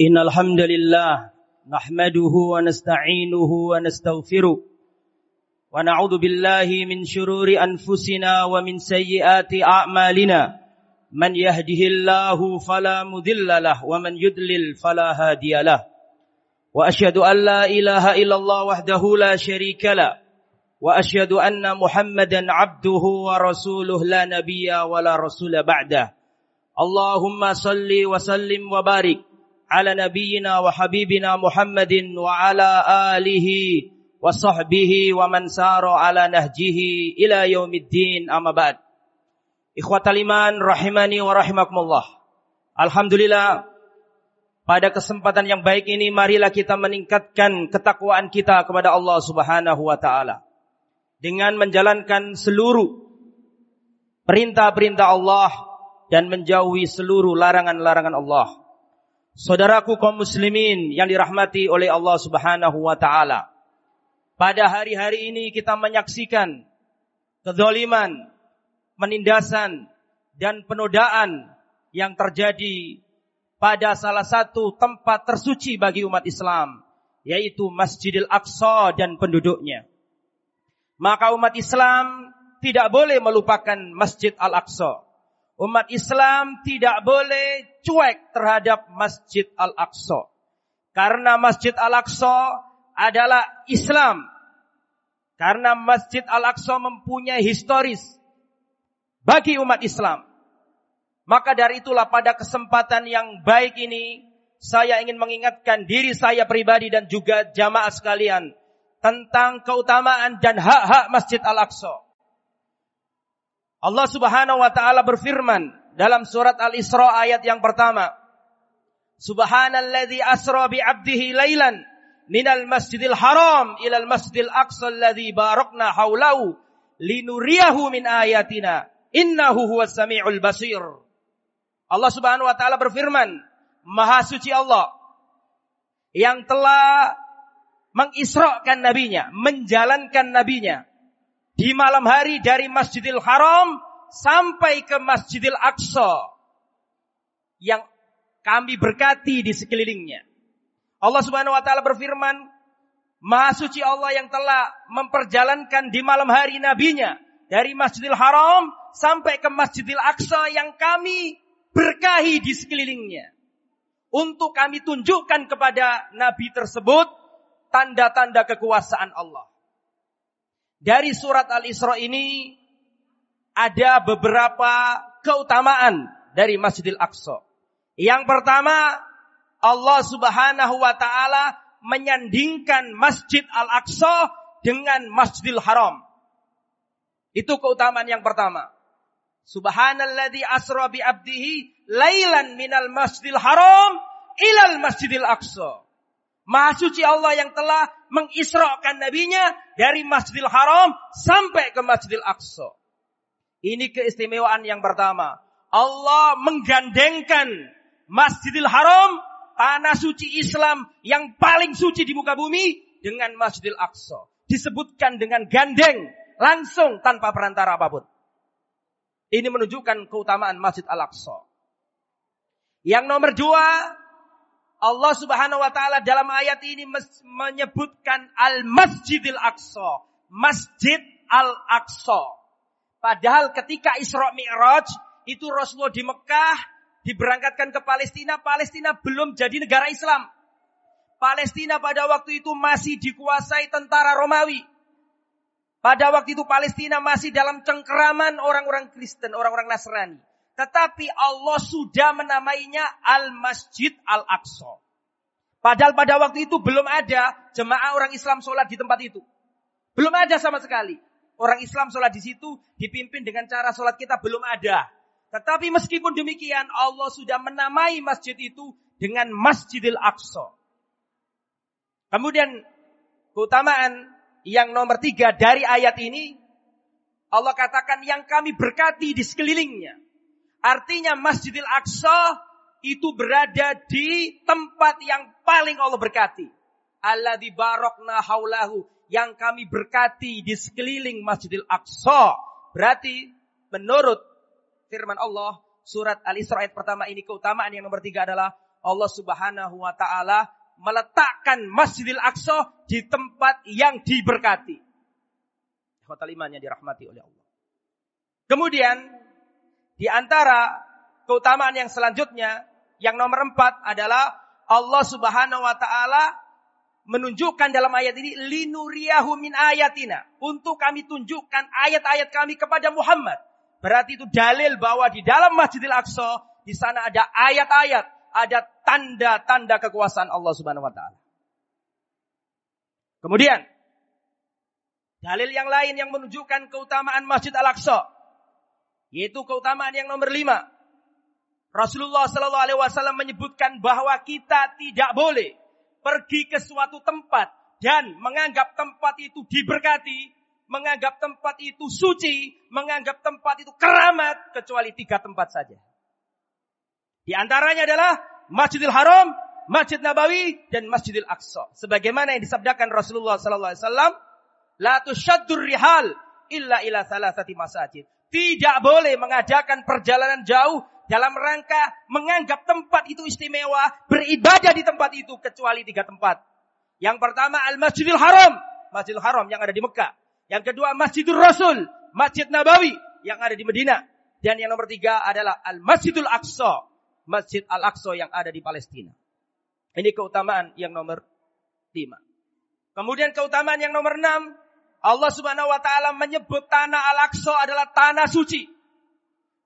إن الحمد لله نحمده ونستعينه ونستغفره ونعوذ بالله من شرور أنفسنا ومن سيئات أعمالنا. من يهده الله فلا مذل له ومن يدلل فلا هادي له. وأشهد أن لا إله إلا الله وحده لا شريك له. وأشهد أن محمدا عبده ورسوله لا نبي ولا رسول بعده. اللهم صل وسلم وبارك على نبينا وحبيبنا محمد وعلى آله وصحبه ومن سار على نهجه إلى يوم الدين أما بعد Ikhwatal iman rahimani wa rahimakumullah. Alhamdulillah pada kesempatan yang baik ini marilah kita meningkatkan ketakwaan kita kepada Allah Subhanahu wa taala dengan menjalankan seluruh perintah-perintah Allah dan menjauhi seluruh larangan-larangan Allah. Saudaraku kaum muslimin yang dirahmati oleh Allah Subhanahu wa taala. Pada hari-hari ini kita menyaksikan kezaliman, penindasan dan penodaan yang terjadi pada salah satu tempat tersuci bagi umat Islam, yaitu Masjidil Aqsa dan penduduknya. Maka umat Islam tidak boleh melupakan Masjid Al-Aqsa. Umat Islam tidak boleh cuek terhadap Masjid Al-Aqsa. Karena Masjid Al-Aqsa adalah Islam. Karena Masjid Al-Aqsa mempunyai historis bagi umat Islam. Maka dari itulah pada kesempatan yang baik ini saya ingin mengingatkan diri saya pribadi dan juga jamaah sekalian tentang keutamaan dan hak-hak Masjid Al-Aqsa. Allah Subhanahu wa taala berfirman dalam surat Al-Isra ayat yang pertama. Subhanalladzi asra bi 'abdihi lailan minal masjidil haram ilal masjidil aqsa alladzi barakna haulahu linuriyahu min ayatina Innahu huwas sami'ul basir. Allah Subhanahu wa taala berfirman, Maha suci Allah yang telah mengisrakan nabinya, menjalankan nabinya di malam hari dari Masjidil Haram sampai ke Masjidil Aqsa yang kami berkati di sekelilingnya. Allah Subhanahu wa taala berfirman, Maha suci Allah yang telah memperjalankan di malam hari nabinya dari Masjidil Haram sampai ke Masjidil Aqsa yang kami berkahi di sekelilingnya. Untuk kami tunjukkan kepada Nabi tersebut tanda-tanda kekuasaan Allah. Dari surat Al-Isra ini ada beberapa keutamaan dari Masjidil Aqsa. Yang pertama, Allah Subhanahu wa taala menyandingkan Masjid Al-Aqsa dengan Masjidil Haram. Itu keutamaan yang pertama. Subhanalladzi asra bi abdihi lailan minal masjidil haram ilal masjidil aqsa. Maha suci Allah yang telah mengisrakan nabinya dari masjidil haram sampai ke masjidil aqsa. Ini keistimewaan yang pertama. Allah menggandengkan masjidil haram, tanah suci Islam yang paling suci di muka bumi dengan masjidil aqsa. Disebutkan dengan gandeng, langsung tanpa perantara apa pun. Ini menunjukkan keutamaan Masjid Al-Aqsa. Yang nomor dua, Allah subhanahu wa ta'ala dalam ayat ini menyebutkan Al-Masjidil Aqsa. Masjid Al-Aqsa. Padahal ketika Isra Mi'raj, itu Rasulullah di Mekah, diberangkatkan ke Palestina, Palestina belum jadi negara Islam. Palestina pada waktu itu masih dikuasai tentara Romawi. Pada waktu itu Palestina masih dalam cengkeraman orang-orang Kristen, orang-orang Nasrani. Tetapi Allah sudah menamainya Al-Masjid Al-Aqsa. Padahal pada waktu itu belum ada jemaah orang Islam sholat di tempat itu. Belum ada sama sekali. Orang Islam sholat di situ dipimpin dengan cara sholat kita belum ada. Tetapi meskipun demikian Allah sudah menamai masjid itu dengan Masjidil Aqsa. Kemudian keutamaan yang nomor tiga dari ayat ini, Allah katakan yang kami berkati di sekelilingnya. Artinya Masjidil Aqsa itu berada di tempat yang paling Allah berkati. Allah di barokna haulahu yang kami berkati di sekeliling Masjidil Aqsa. Berarti menurut firman Allah surat Al-Isra ayat pertama ini keutamaan yang nomor tiga adalah Allah Subhanahu wa taala meletakkan Masjidil Aqsa di tempat yang diberkati. Hotel imannya dirahmati oleh Allah. Kemudian di antara keutamaan yang selanjutnya yang nomor empat adalah Allah Subhanahu wa taala menunjukkan dalam ayat ini linuriyahu min ayatina untuk kami tunjukkan ayat-ayat kami kepada Muhammad. Berarti itu dalil bahwa di dalam Masjidil Aqsa di sana ada ayat-ayat ada tanda-tanda kekuasaan Allah Subhanahu wa taala. Kemudian dalil yang lain yang menunjukkan keutamaan Masjid Al-Aqsa yaitu keutamaan yang nomor lima. Rasulullah Shallallahu Alaihi Wasallam menyebutkan bahwa kita tidak boleh pergi ke suatu tempat dan menganggap tempat itu diberkati, menganggap tempat itu suci, menganggap tempat itu keramat kecuali tiga tempat saja. Di antaranya adalah Masjidil Haram, Masjid Nabawi, dan Masjidil Aqsa. Sebagaimana yang disabdakan Rasulullah sallallahu alaihi wasallam, "La rihal illa ila salasati masajid." Tidak boleh mengadakan perjalanan jauh dalam rangka menganggap tempat itu istimewa, beribadah di tempat itu kecuali tiga tempat. Yang pertama Al-Masjidil Haram, Masjidil Haram yang ada di Mekah. Yang kedua Masjidul Rasul, Masjid Nabawi yang ada di Medina. Dan yang nomor tiga adalah Al-Masjidul Aqsa, Masjid Al-Aqsa yang ada di Palestina. Ini keutamaan yang nomor lima. Kemudian keutamaan yang nomor enam, Allah Subhanahu wa taala menyebut tanah Al-Aqsa adalah tanah suci.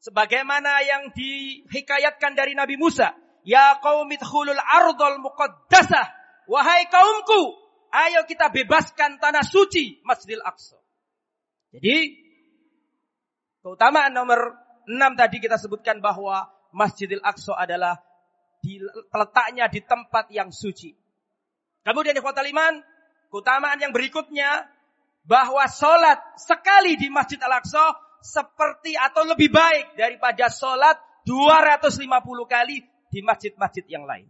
Sebagaimana yang dihikayatkan dari Nabi Musa, "Ya qaumit khulul ardal muqaddasah." Wahai kaumku, ayo kita bebaskan tanah suci Masjidil Aqsa. Jadi keutamaan nomor enam tadi kita sebutkan bahwa Masjidil Aqsa adalah letaknya di tempat yang suci. Kemudian di kota Liman, keutamaan yang berikutnya bahwa sholat sekali di Masjid Al-Aqsa seperti atau lebih baik daripada sholat 250 kali di masjid-masjid yang lain.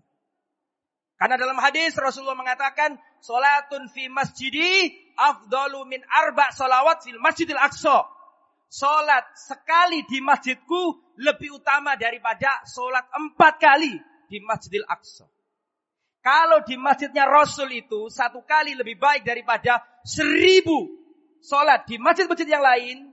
Karena dalam hadis Rasulullah mengatakan, sholatun fi masjidi afdalu min arba salawat fil masjidil aqsa. Sholat sekali di masjidku lebih utama daripada sholat empat kali di Masjidil Aqsa. Kalau di masjidnya Rasul itu satu kali lebih baik daripada seribu sholat di masjid-masjid yang lain.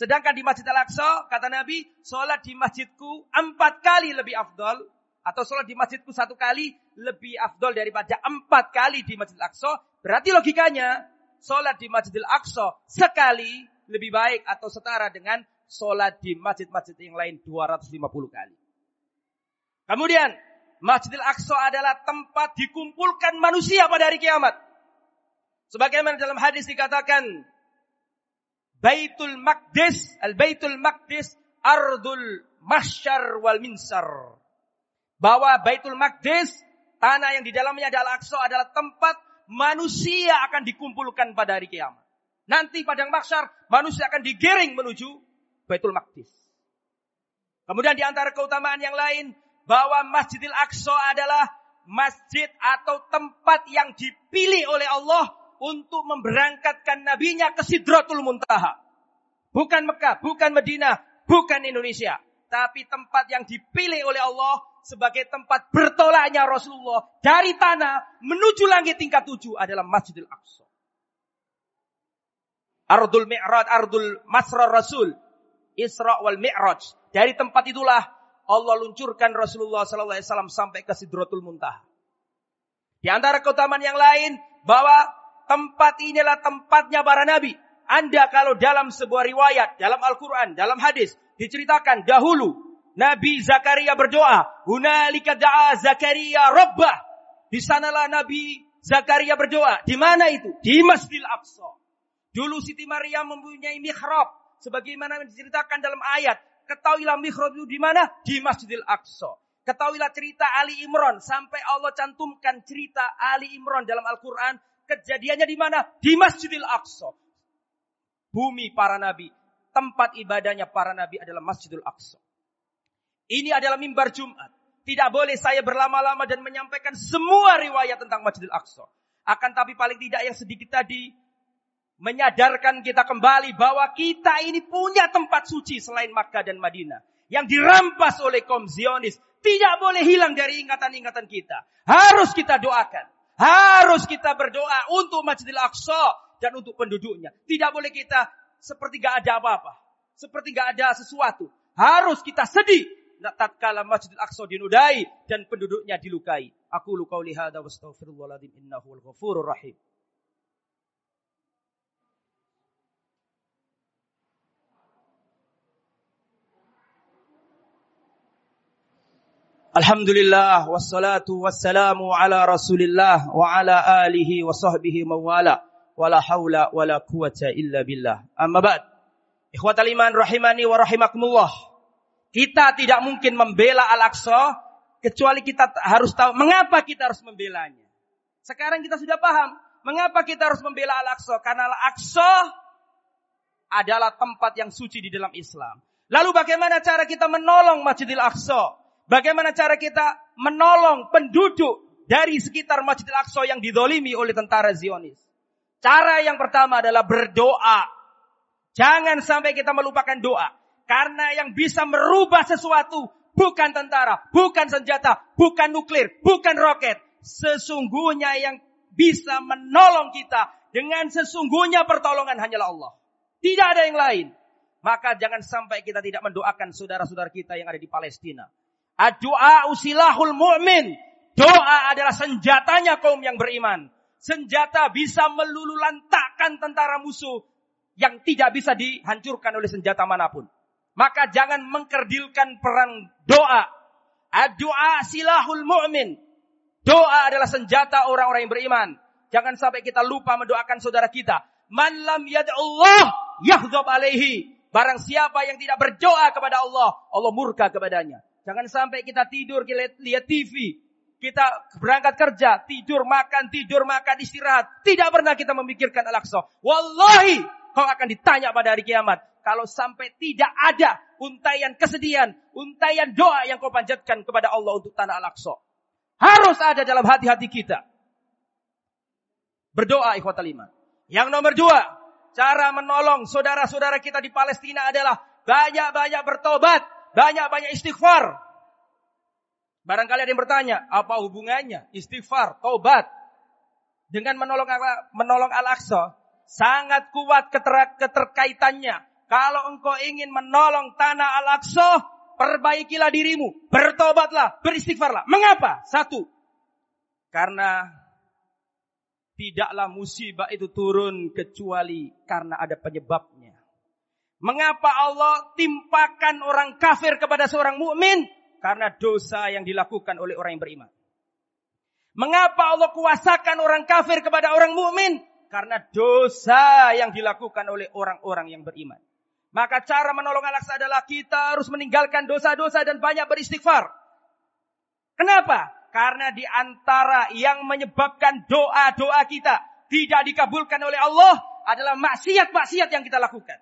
Sedangkan di Masjid Al-Aqsa, kata Nabi, sholat di masjidku empat kali lebih afdol. Atau sholat di masjidku satu kali lebih afdol daripada empat kali di Masjid Al-Aqsa. Berarti logikanya, sholat di Masjidil Aqsa sekali lebih baik atau setara dengan sholat di masjid-masjid yang lain 250 kali. Kemudian, Masjidil Aqsa adalah tempat dikumpulkan manusia pada hari kiamat. Sebagaimana dalam hadis dikatakan, Baitul Maqdis, Al-Baitul Maqdis, Ardul Mahsyar wal Minsar. Bahwa Baitul Maqdis, tanah yang di dalamnya adalah Aqsa adalah tempat manusia akan dikumpulkan pada hari kiamat. Nanti padang mahsyar manusia akan digiring menuju Baitul Maqdis. Kemudian di antara keutamaan yang lain bahwa Masjidil Aqsa adalah masjid atau tempat yang dipilih oleh Allah untuk memberangkatkan nabinya ke Sidratul Muntaha. Bukan Mekah, bukan Medina, bukan Indonesia, tapi tempat yang dipilih oleh Allah sebagai tempat bertolaknya Rasulullah dari tanah menuju langit tingkat tujuh adalah Masjidil Aqsa. Ardul Mi'raj, Ardul Masrar Rasul, Isra wal Mi'raj. Dari tempat itulah Allah luncurkan Rasulullah wasallam sampai ke Sidratul Muntaha. Di antara keutamaan yang lain bahwa tempat inilah tempatnya para nabi. Anda kalau dalam sebuah riwayat, dalam Al-Quran, dalam hadis, diceritakan dahulu Nabi Zakaria berdoa. Hunalika da'a Zakaria Rabbah. Di sanalah Nabi Zakaria berdoa. Di mana itu? Di Masjidil Aqsa. Dulu Siti Maria mempunyai mihrab sebagaimana diceritakan dalam ayat. Ketahuilah mihrab itu di mana? Di Masjidil Aqsa. Ketahuilah cerita Ali Imran sampai Allah cantumkan cerita Ali Imran dalam Al-Qur'an, kejadiannya di mana? Di Masjidil Aqsa. Bumi para nabi, tempat ibadahnya para nabi adalah Masjidil Aqsa. Ini adalah mimbar Jumat. Tidak boleh saya berlama-lama dan menyampaikan semua riwayat tentang Masjidil Aqsa. Akan tapi paling tidak yang sedikit tadi menyadarkan kita kembali bahwa kita ini punya tempat suci selain Makkah dan Madinah. yang dirampas oleh kaum Zionis tidak boleh hilang dari ingatan-ingatan kita. Harus kita doakan. Harus kita berdoa untuk Masjidil Aqsa dan untuk penduduknya. Tidak boleh kita seperti gak ada apa-apa. Seperti gak ada sesuatu. Harus kita sedih. Tatkala Masjidil Aqsa dinudai dan penduduknya dilukai. Aku lukau lihada wa innahu al-ghafurur rahim. Alhamdulillah wassalatu wassalamu ala Rasulillah wa ala alihi wa sahbihi mawala wala haula wala quwata illa billah. Amma ba'd. Ikhwatal iman rahimani wa rahimakumullah. Kita tidak mungkin membela Al-Aqsa kecuali kita harus tahu mengapa kita harus membelanya. Sekarang kita sudah paham mengapa kita harus membela Al-Aqsa karena Al-Aqsa adalah tempat yang suci di dalam Islam. Lalu bagaimana cara kita menolong Masjidil Aqsa? Bagaimana cara kita menolong penduduk dari sekitar Masjidil Aqsa yang didolimi oleh tentara Zionis? Cara yang pertama adalah berdoa. Jangan sampai kita melupakan doa. Karena yang bisa merubah sesuatu bukan tentara, bukan senjata, bukan nuklir, bukan roket. Sesungguhnya yang bisa menolong kita dengan sesungguhnya pertolongan hanyalah Allah. Tidak ada yang lain. Maka jangan sampai kita tidak mendoakan saudara-saudara kita yang ada di Palestina. Doa usilahul mu'min. Doa adalah senjatanya kaum yang beriman. Senjata bisa melululantakkan tentara musuh yang tidak bisa dihancurkan oleh senjata mana pun. Maka jangan mengkerdilkan perang doa. Doa silahul mu'min. Doa adalah senjata orang-orang yang beriman. Jangan sampai kita lupa mendoakan saudara kita. Man lam yad'ullah yahzab alaihi. Barang siapa yang tidak berdoa kepada Allah, Allah murka kepadanya. Jangan sampai kita tidur, kita lihat TV. Kita berangkat kerja, tidur, makan, tidur, makan, istirahat. Tidak pernah kita memikirkan Al-Aqsa. Wallahi, kau akan ditanya pada hari kiamat. Kalau sampai tidak ada untayan kesedihan, untayan doa yang kau panjatkan kepada Allah untuk tanah Al-Aqsa. Harus ada dalam hati-hati kita. Berdoa ikhwatal iman. Yang nomor dua, cara menolong saudara-saudara kita di Palestina adalah banyak-banyak bertobat banyak-banyak istighfar. Barangkali ada yang bertanya, apa hubungannya istighfar, taubat dengan menolong menolong Al-Aqsa? Sangat kuat keter, keterkaitannya. Kalau engkau ingin menolong tanah Al-Aqsa, perbaikilah dirimu, bertobatlah, beristighfarlah. Mengapa? Satu, karena tidaklah musibah itu turun kecuali karena ada penyebabnya. Mengapa Allah timpakan orang kafir kepada seorang mukmin? Karena dosa yang dilakukan oleh orang yang beriman. Mengapa Allah kuasakan orang kafir kepada orang mukmin? Karena dosa yang dilakukan oleh orang-orang yang beriman. Maka cara menolong al adalah kita harus meninggalkan dosa-dosa dan banyak beristighfar. Kenapa? Karena di antara yang menyebabkan doa-doa kita tidak dikabulkan oleh Allah adalah maksiat-maksiat yang kita lakukan.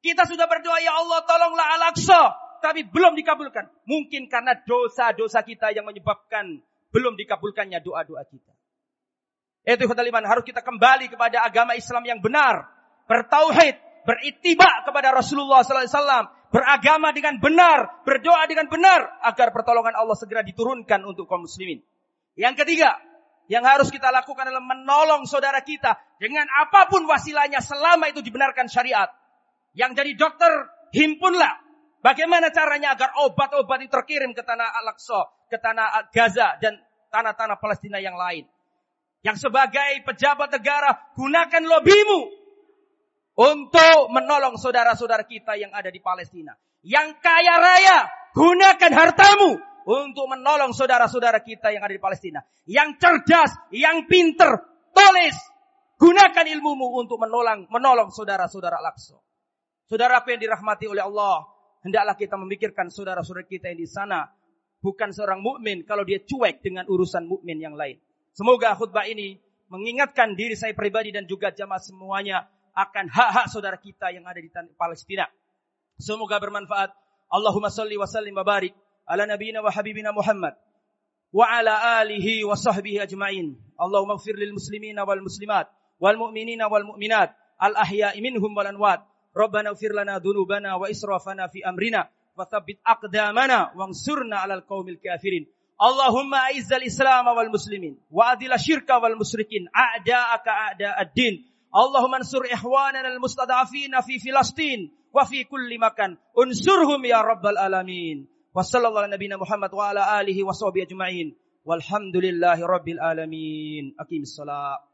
Kita sudah berdoa, ya Allah tolonglah Al-Aqsa. Tapi belum dikabulkan. Mungkin karena dosa-dosa kita yang menyebabkan belum dikabulkannya doa-doa kita. Itu iman harus kita kembali kepada agama Islam yang benar. Bertauhid, beritiba kepada Rasulullah SAW. Beragama dengan benar, berdoa dengan benar. Agar pertolongan Allah segera diturunkan untuk kaum muslimin. Yang ketiga, yang harus kita lakukan adalah menolong saudara kita dengan apa pun wasilahnya selama itu dibenarkan syariat. Yang jadi dokter, himpunlah. Bagaimana caranya agar obat-obat itu terkirim ke tanah Al-Aqsa, ke tanah Gaza, dan tanah-tanah Palestina yang lain. Yang sebagai pejabat negara, gunakan lobimu untuk menolong saudara-saudara kita yang ada di Palestina. Yang kaya raya, gunakan hartamu untuk menolong saudara-saudara kita yang ada di Palestina. Yang cerdas, yang pinter, tulis, gunakan ilmumu untuk menolong menolong saudara-saudara Al-Aqsa. Saudara yang dirahmati oleh Allah, hendaklah kita memikirkan saudara-saudara kita yang di sana bukan seorang mukmin kalau dia cuek dengan urusan mukmin yang lain. Semoga khutbah ini mengingatkan diri saya pribadi dan juga jamaah semuanya akan hak-hak saudara kita yang ada di Palestina. Semoga bermanfaat. Allahumma salli wa sallim wa barik ala nabiyina wa habibina Muhammad wa ala alihi wa sahbihi ajma'in. Allahumma gfir lil muslimina wal muslimat wal mu'minina wal mu'minat al ahya'i minhum wal anwat. Rabbana ufir lana dunubana wa israfana fi amrina wa thabbit aqdamana wansurna 'alal qaumil kafirin. Allahumma a'izzal Islam wal muslimin wa adil syirka wal musyrikin a'da'aka a'da'ad-din. Allahumma ansur ihwanana al mustadafina fi Filastin wa fi kulli makan. Unsurhum ya rabbal alamin. Wa sallallahu ala nabiyina Muhammad wa ala alihi wa sahbihi ajma'in. Walhamdulillahi rabbil alamin. Aqimissalam.